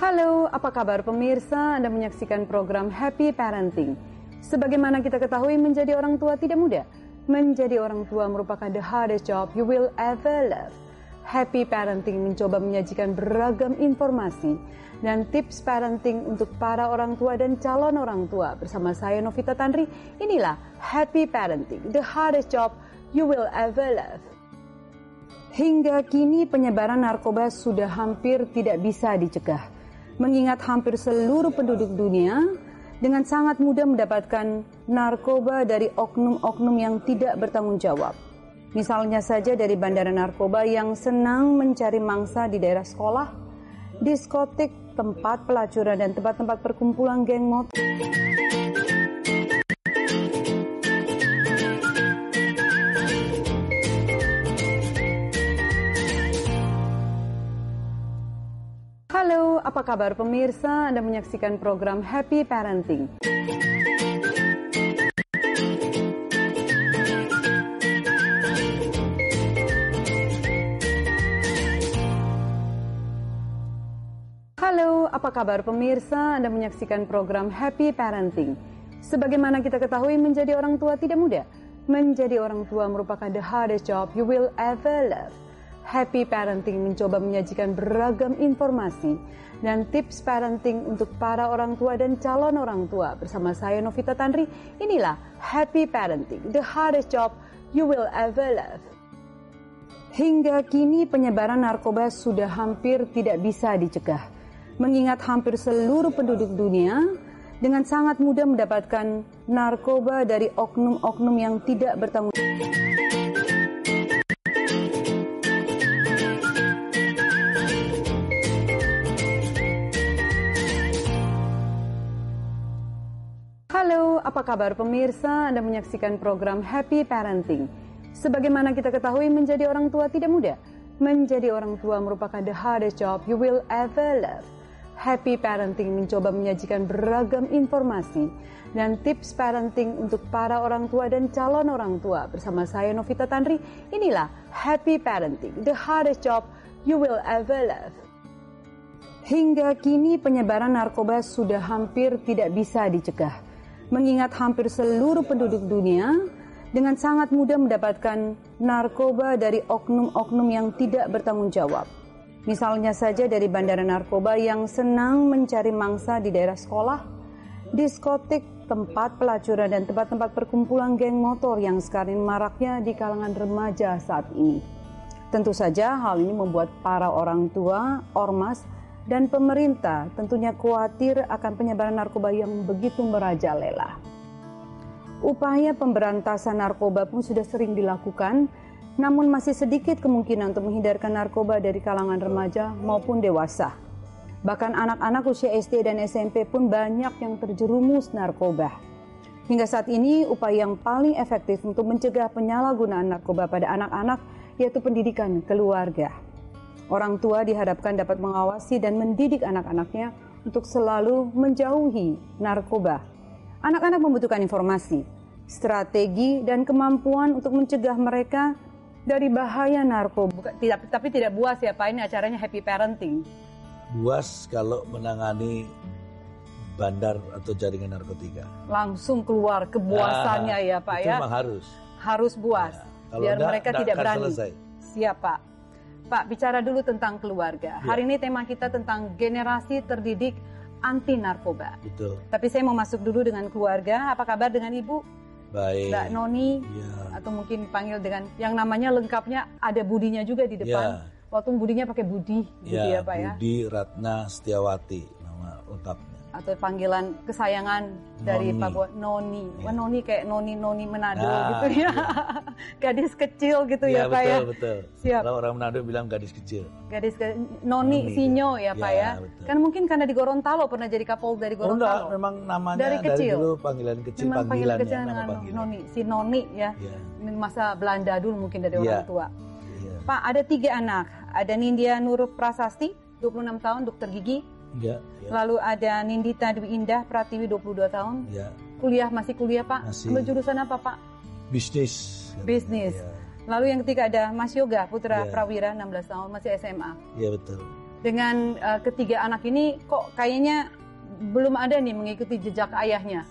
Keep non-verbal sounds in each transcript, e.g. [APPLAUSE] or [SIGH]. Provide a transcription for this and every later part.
Halo, apa kabar pemirsa? Anda menyaksikan program Happy Parenting. Sebagaimana kita ketahui, menjadi orang tua tidak mudah. Menjadi orang tua merupakan the hardest job you will ever love. Happy Parenting mencoba menyajikan beragam informasi dan tips parenting untuk para orang tua dan calon orang tua. Bersama saya Novita Tanri, inilah Happy Parenting, the hardest job you will ever love. Hingga kini penyebaran narkoba sudah hampir tidak bisa dicegah. Mengingat hampir seluruh penduduk dunia dengan sangat mudah mendapatkan narkoba dari oknum-oknum yang tidak bertanggung jawab. Misalnya saja dari bandara narkoba yang senang mencari mangsa di daerah sekolah, diskotik, tempat pelacuran dan tempat-tempat perkumpulan geng motor. Halo, apa kabar pemirsa? Anda menyaksikan program Happy Parenting. Kabar pemirsa? Anda menyaksikan program Happy Parenting. Sebagaimana kita ketahui, menjadi orang tua tidak mudah. Menjadi orang tua merupakan the hardest job you will ever love. Happy Parenting mencoba menyajikan beragam informasi dan tips parenting untuk para orang tua dan calon orang tua. Bersama saya Novita Tanri, inilah Happy Parenting, the hardest job you will ever love. Hingga kini penyebaran narkoba sudah hampir tidak bisa dicegah. Mengingat hampir seluruh penduduk dunia dengan sangat mudah mendapatkan narkoba dari oknum-oknum yang tidak bertanggung jawab. Halo, apa kabar pemirsa? Anda menyaksikan program Happy Parenting. Sebagaimana kita ketahui, menjadi orang tua tidak mudah. Menjadi orang tua merupakan the hardest job you will ever love. Happy Parenting mencoba menyajikan beragam informasi dan tips parenting untuk para orang tua dan calon orang tua. Bersama saya Novita Tanri, inilah Happy Parenting, the hardest job you will ever love. Hingga kini penyebaran narkoba sudah hampir tidak bisa dicegah. Mengingat hampir seluruh penduduk dunia dengan sangat mudah mendapatkan narkoba dari oknum-oknum yang tidak bertanggung jawab. Misalnya saja dari bandara narkoba yang senang mencari mangsa di daerah sekolah, diskotik, tempat pelacuran dan tempat-tempat perkumpulan geng motor yang sekarang maraknya di kalangan remaja saat ini. Tentu saja hal ini membuat para orang tua, ormas, dan pemerintah tentunya khawatir akan penyebaran narkoba yang begitu merajalela. Upaya pemberantasan narkoba pun sudah sering dilakukan, namun masih sedikit kemungkinan untuk menghindarkan narkoba dari kalangan remaja maupun dewasa. Bahkan anak-anak usia SD dan SMP pun banyak yang terjerumus narkoba. Hingga saat ini, upaya yang paling efektif untuk mencegah penyalahgunaan narkoba pada anak-anak yaitu pendidikan keluarga. Orang tua diharapkan dapat mengawasi dan mendidik anak-anaknya untuk selalu menjauhi narkoba. Anak-anak membutuhkan informasi, strategi, dan kemampuan untuk mencegah mereka dari bahaya narkoba. Tidak, tapi tidak buas ya Pak, ini acaranya happy parenting. Buas kalau menangani bandar atau jaringan narkotika. Langsung keluar kebuasannya nah, ya Pak itu ya. Memang harus. Harus buas. Ya, biar enggak, mereka enggak tidak berani. Selesai. Siap Pak. Pak, bicara dulu tentang keluarga. Ya. Hari ini tema kita tentang generasi terdidik anti narkoba. Betul. Tapi saya mau masuk dulu dengan keluarga. Apa kabar dengan Ibu? Baik. Mbak Noni Ya. atau mungkin panggil dengan yang namanya lengkapnya ada budinya juga di depan. Ya. Waktu budinya pakai Budi gitu ya, Ya, Pak ya. Budi Ratna Setiawati nama lengkapnya. Atau panggilan kesayangan dari Noni. Pak Bo Noni. Wah, Ya. Noni kayak Noni Noni Manado Nah, gitu ya. iya. [LAUGHS] Gadis kecil gitu ya, Ya, Pak ya. betul, betul. Siap. Kalau orang Manado bilang gadis kecil. Gadis ke Noni, Noni, Sinyo ya, ya. Pak Ya, ya. betul. Kan mungkin karena di Gorontalo pernah jadi Kapolda dari Oh enggak, Gorontalo. memang namanya Dari dari, kecil? dulu panggilan kecil Memang panggilan kecil nama dengan panggilan. Noni, si Noni ya. Ya. Ini Masa Belanda dulu mungkin dari Iya. orang tua. Iya. Pak, ada tiga anak. Ada Nindya Nur Prasasti, 26 tahun, dokter gigi. Ya, ya, Lalu ada Nindita Dwi Indah Pratiwi 22 tahun. ya. Kuliah masih kuliah Pak. Masih. Ambil jurusan apa Pak? Bisnis. Bisnis. Ya, Lalu yang ketiga ada Mas Yoga Putra Ya. Prawira 16 tahun masih SMA. ya betul. Dengan eh, ketiga anak ini kok kayaknya belum ada nih mengikuti jejak ayahnya.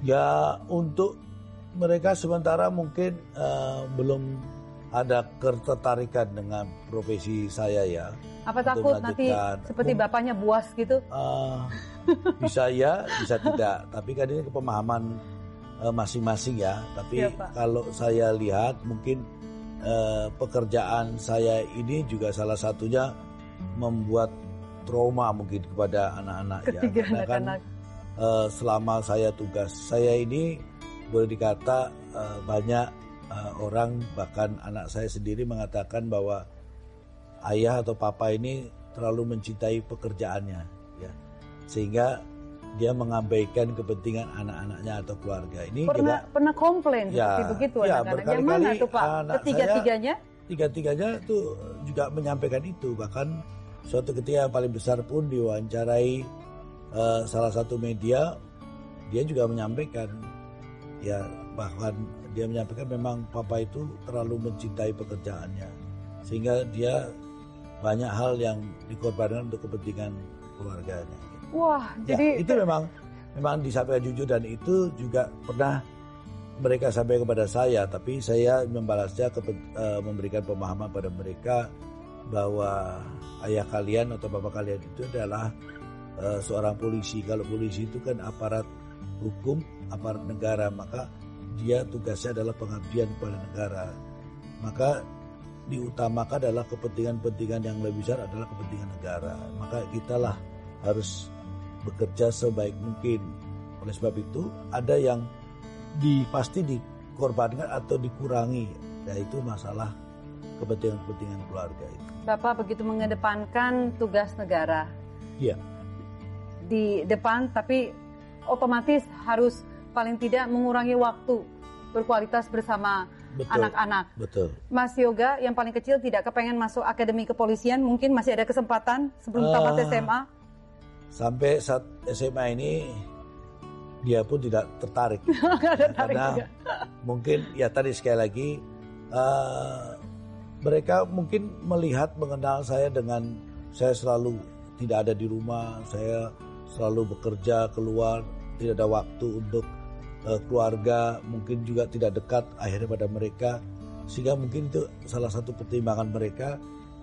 Ya untuk mereka sementara mungkin eh, belum ada ketertarikan dengan profesi saya ya. Apa takut nanti seperti bapaknya buas gitu? Eh, bisa ya, bisa tidak. Tapi kan ini pemahaman eh, masing-masing ya. Tapi Pak. kalau saya lihat mungkin eh, pekerjaan saya ini juga salah satunya membuat trauma mungkin kepada anak-anak ya. Karena kan, anak-anak. eh, selama saya tugas saya ini boleh dikata eh, banyak eh, orang bahkan anak saya sendiri mengatakan bahwa ayah atau papa ini terlalu mencintai pekerjaannya ya sehingga dia mengabaikan kepentingan anak-anaknya atau keluarga ini Pernah juga pernah komplain Ya, seperti begitu ya, anak-anak. Yang mana tuh Pak? anak Ketiga-tiganya? tiga-tiganya tuh juga menyampaikan itu bahkan suatu ketika yang paling besar pun diwawancarai eh, salah satu media dia juga menyampaikan ya bahkan dia menyampaikan memang papa itu terlalu mencintai pekerjaannya sehingga dia banyak hal yang dikorbankan untuk kepentingan keluarganya. Wah, Ya, jadi itu memang memang disampaikan jujur dan itu juga pernah mereka sampaikan kepada saya, tapi saya membalasnya ke, eh, memberikan pemahaman pada mereka bahwa ayah kalian atau bapak kalian itu adalah eh, seorang polisi. Kalau polisi itu kan aparat hukum, aparat negara, maka dia tugasnya adalah pengabdian kepada negara. Maka diutamakan adalah kepentingan-kepentingan yang lebih besar adalah kepentingan negara. Maka kitalah harus bekerja sebaik mungkin. Oleh sebab itu ada yang di pasti dikorbankan atau dikurangi, yaitu masalah kepentingan-kepentingan keluarga itu. Bapak begitu mengedepankan tugas negara Iya, di depan, tapi otomatis harus paling tidak mengurangi waktu berkualitas bersama anak-anak. Betul. Mas Yoga yang paling kecil tidak kepengen masuk akademi kepolisian, mungkin masih ada kesempatan sebelum Eh, tamat SMA. Sampai saat SMA ini dia pun tidak tertarik. [LAUGHS] Nggak ada tarik Karena juga. mungkin ya tadi sekali lagi eh, mereka mungkin melihat mengenal saya dengan saya selalu tidak ada di rumah, saya selalu bekerja keluar, tidak ada waktu untuk eh, keluarga, mungkin juga tidak dekat akhirnya pada mereka, sehingga mungkin itu salah satu pertimbangan mereka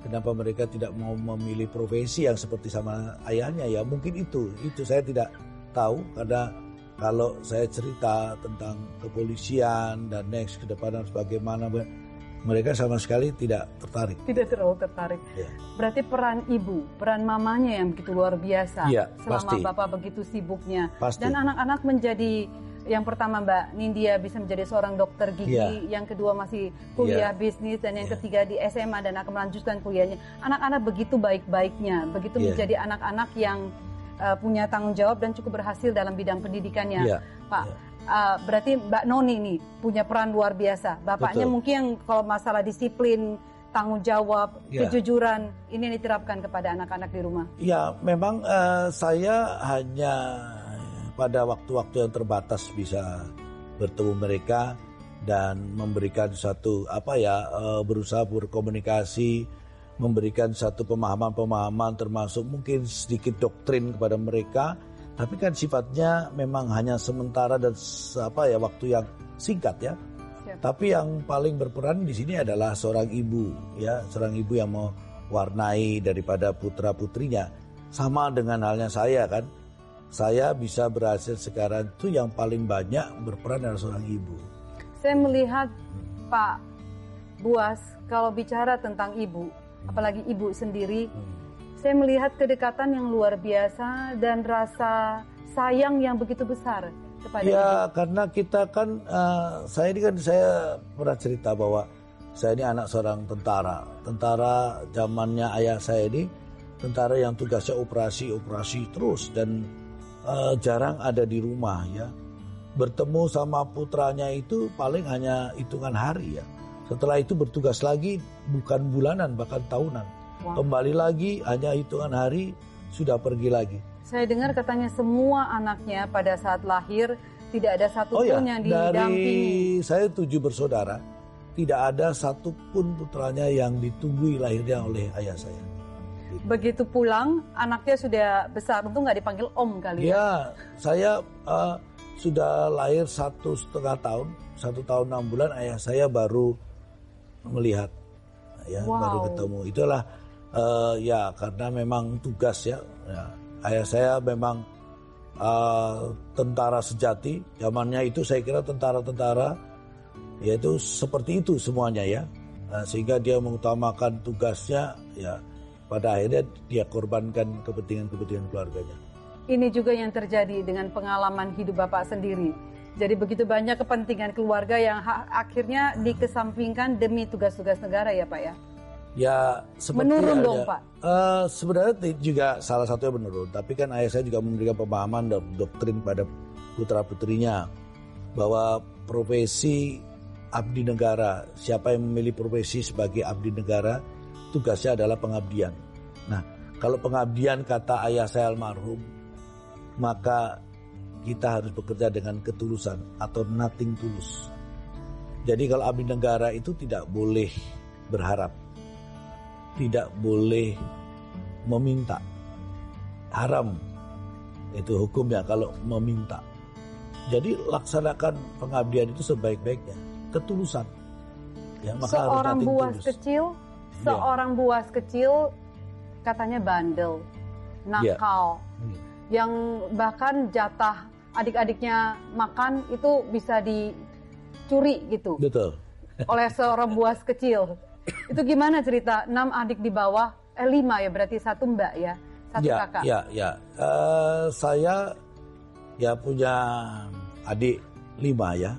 kenapa mereka tidak mau memilih profesi yang seperti sama ayahnya. Ya mungkin itu itu saya tidak tahu. Karena kalau saya cerita tentang kepolisian dan next ke depan harus bagaimana mereka sama sekali tidak tertarik. Tidak terlalu tertarik. Ya. Berarti peran ibu, peran mamanya yang begitu luar biasa Iya, selama pasti. bapak begitu sibuknya. Pasti. Dan anak-anak menjadi yang pertama Mbak Nindya bisa menjadi seorang dokter gigi, Iya. yang kedua masih kuliah Iya. bisnis dan yang Iya. ketiga di SMA dan akan melanjutkan kuliahnya. Anak-anak begitu baik-baiknya, begitu Iya. menjadi anak-anak yang uh, punya tanggung jawab dan cukup berhasil dalam bidang pendidikannya. Iya, Pak, iya. Uh, berarti Mbak Noni nih punya peran luar biasa. Bapaknya Betul. mungkin yang kalau masalah disiplin, tanggung jawab, Iya. kejujuran ini diterapkan kepada anak-anak di rumah. Ya, memang eh, saya hanya pada waktu-waktu yang terbatas bisa bertemu mereka dan memberikan satu apa ya eh, berusaha berkomunikasi, memberikan satu pemahaman-pemahaman termasuk mungkin sedikit doktrin kepada mereka, tapi kan sifatnya memang hanya sementara dan apa ya waktu yang singkat ya. Siap. Tapi yang paling berperan di sini adalah seorang ibu, ya, seorang ibu yang mewarnai daripada putra putrinya. Sama dengan halnya saya kan, saya bisa berhasil sekarang itu yang paling banyak berperan adalah seorang ibu. Saya melihat Pak Buas kalau bicara tentang ibu, apalagi ibu sendiri, saya melihat kedekatan yang luar biasa dan rasa sayang yang begitu besar kepada ibu. Ya karena kita kan, eh, saya ini kan saya pernah cerita bahwa saya ini anak seorang tentara. Tentara zamannya ayah saya ini tentara yang tugasnya operasi-operasi terus dan eh, jarang ada di rumah ya. Bertemu sama putranya itu paling hanya hitungan hari ya. Setelah itu bertugas lagi bukan bulanan bahkan tahunan. Wah. Kembali lagi hanya hitungan hari sudah pergi lagi. Saya dengar katanya semua anaknya pada saat lahir tidak ada satu Oh ya, pun yang didampingi. dari saya tujuh bersaudara, tidak ada satupun putranya yang ditunggui lahirnya oleh ayah saya. Begitu pulang, anaknya sudah besar. Tentu nggak dipanggil om kali ya. Ya, saya uh, sudah lahir satu setengah tahun, satu tahun enam bulan, ayah saya baru melihat, ya Wow. baru ketemu. Itulah uh, ya karena memang tugas ya. ya. Ayah saya memang uh, tentara sejati. Zamannya itu saya kira tentara-tentara, yaitu seperti itu semuanya ya. Nah, sehingga dia mengutamakan tugasnya, ya pada akhirnya dia korbankan kepentingan-kepentingan keluarganya. Ini juga yang terjadi dengan pengalaman hidup Bapak sendiri. Jadi begitu banyak kepentingan keluarga yang akhirnya dikesampingkan demi tugas-tugas negara ya Pak ya. Ya seperti Menurun ada- dong, Pak. Eh, sebenarnya juga salah satunya menurun, tapi kan ayah saya juga memberikan pemahaman dan doktrin pada putra putrinya bahwa profesi abdi negara, siapa yang memilih profesi sebagai abdi negara, tugasnya adalah pengabdian. Nah, kalau pengabdian kata ayah saya almarhum, maka kita harus bekerja dengan ketulusan atau nothing tulus. Jadi kalau abdi negara itu tidak boleh berharap, tidak boleh meminta. Haram itu hukumnya kalau meminta. Jadi laksanakan pengabdian itu sebaik-baiknya, ketulusan. Ya, maka seorang buas tulus. kecil, Iya. seorang buas kecil katanya bandel, nakal, Hmm. yang bahkan jatah adik-adiknya makan itu bisa dicuri gitu Betul. oleh seorang buas kecil. Itu gimana cerita? Enam adik di bawah, eh lima ya berarti satu mbak ya, satu ya, kakak. ya, ya. Eh, saya ya punya adik lima ya.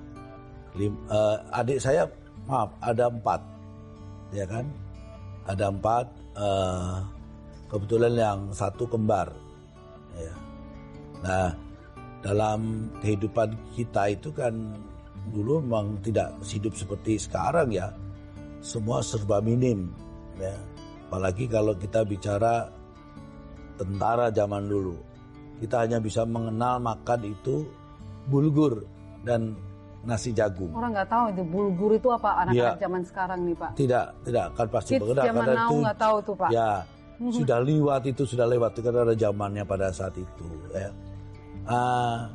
Lim- eh, adik saya maaf ada empat, ya kan? Ada empat. eh, kebetulan yang satu kembar. Ya. Nah, dalam kehidupan kita itu kan dulu memang tidak hidup seperti sekarang ya. Semua serba minim, ya. Apalagi kalau kita bicara tentara zaman dulu. Kita hanya bisa mengenal makan itu bulgur dan nasi jagung. Orang nggak tahu itu bulgur itu apa anak-anak Iya. zaman sekarang nih pak. Tidak, tidak akan pasti Kids mengenal zaman now nggak tahu tuh pak. Ya, sudah lewat itu sudah lewat itu karena ada zamannya pada saat itu. Ya. Ah,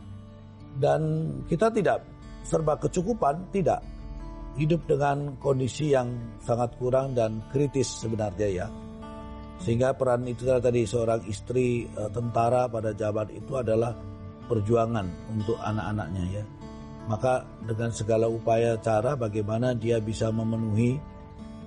dan kita tidak serba kecukupan, tidak hidup dengan kondisi yang sangat kurang dan kritis sebenarnya ya. Sehingga peran itu tadi seorang istri eh, tentara pada zaman itu adalah perjuangan untuk anak-anaknya ya. Maka dengan segala upaya cara bagaimana dia bisa memenuhi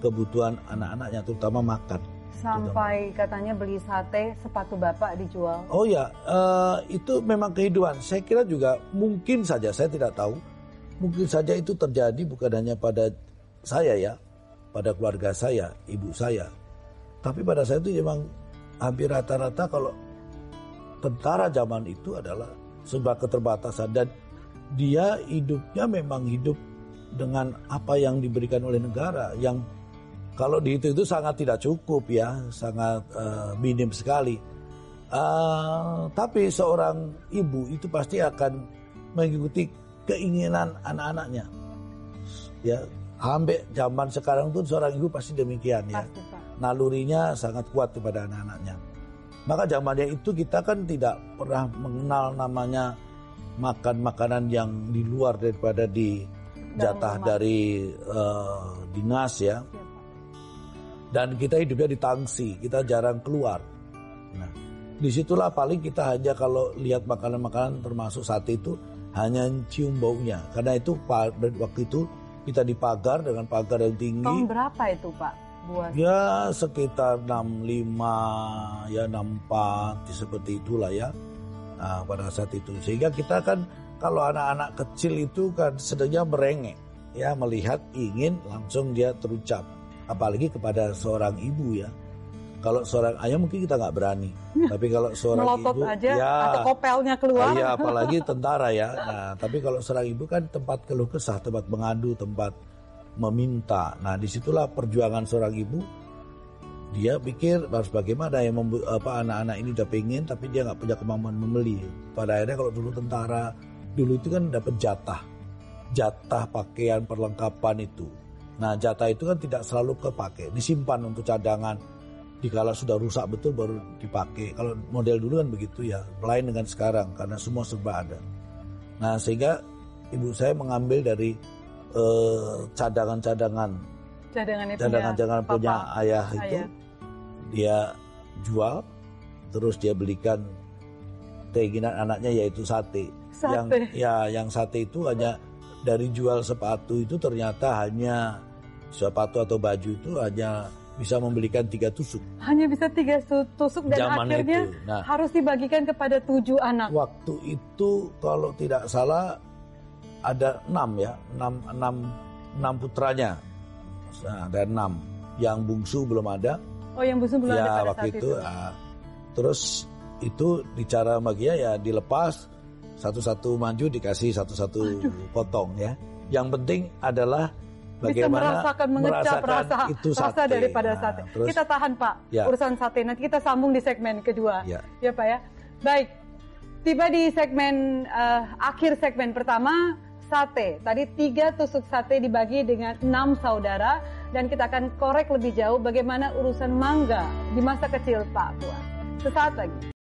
kebutuhan anak-anaknya terutama makan. Sampai katanya beli sate, sepatu bapak dijual. Oh ya, eh, itu memang kehidupan. Saya kira juga mungkin saja, saya tidak tahu. Mungkin saja itu terjadi bukan hanya pada saya ya, pada keluarga saya, ibu saya. Tapi pada saya itu memang hampir rata-rata kalau tentara zaman itu adalah sebuah keterbatasan dan dia hidupnya memang hidup dengan apa yang diberikan oleh negara yang kalau dihitung itu sangat tidak cukup ya, sangat eh, minim sekali. Eh, tapi seorang ibu itu pasti akan mengikuti keinginan anak-anaknya. Ya, hampir zaman sekarang tuh seorang ibu pasti demikian ya. Pasti pak. Nalurinya sangat kuat kepada anak-anaknya. Maka zamannya itu kita kan tidak pernah mengenal namanya makan makanan yang di luar daripada di jatah dari eh, dinas ya Iya, dan kita hidupnya di tangsi, kita jarang keluar. Nah, di situlah paling kita hanya kalau lihat makanan-makanan termasuk sate itu hanya cium baunya. Karena itu waktu itu kita dipagar dengan pagar yang tinggi. Tahun berapa itu pak? Buas. Ya sekitar 65, ya 64, seperti itulah ya. Nah, pada saat itu. Sehingga kita kan kalau anak-anak kecil itu kan sedangnya merengek. Ya melihat ingin langsung dia terucap. Apalagi kepada seorang ibu ya. Kalau seorang ayah mungkin kita nggak berani. Tapi kalau seorang Melotot ibu aja ya, atau kopelnya keluar. Iya, [LAUGHS] apalagi tentara ya. Nah, tapi kalau seorang ibu kan tempat keluh kesah, tempat mengadu, tempat meminta. Nah, di situlah perjuangan seorang ibu dia pikir harus bagaimana yang membu- apa anak-anak ini udah pengen tapi dia nggak punya kemampuan membeli. Pada akhirnya kalau dulu tentara dulu itu kan dapat jatah, jatah pakaian perlengkapan itu. Nah jatah itu kan tidak selalu kepake, disimpan untuk cadangan. Dikala sudah rusak betul baru dipakai. Kalau model dulu kan begitu ya, lain dengan sekarang karena semua serba ada. Nah sehingga ibu saya mengambil dari eh, cadangan-cadangan Cadangan itu cadangan-cadangan ya, punya Papa. ayah itu Ayah. dia jual terus dia belikan keinginan anaknya yaitu sate. Sate. Yang ya yang sate itu hanya dari jual sepatu itu ternyata hanya sepatu atau baju itu hanya bisa membelikan tiga tusuk. Hanya bisa tiga su- tusuk dan Zaman akhirnya itu. Nah. harus dibagikan kepada tujuh anak. Waktu itu kalau tidak salah ada enam ya, enam, enam, enam putranya. Nah, ada enam. Yang bungsu belum ada. Oh yang busung belum ada ya pada waktu saat itu. ah, terus itu bicara sama dia ya dilepas satu-satu maju dikasih satu-satu potong ya. Yang penting adalah Bisa merasakan mengecap rasa, itu rasa sate. daripada Nah, sate. terus, kita tahan Pak, Ya. urusan sate. Nanti kita sambung di segmen kedua. Ya. Ya Pak ya. Baik, tiba di segmen eh, akhir segmen pertama sate. Tadi tiga tusuk sate dibagi dengan enam saudara dan kita akan korek lebih jauh bagaimana urusan mangga di masa kecil Pak Fuad. Sesaat lagi.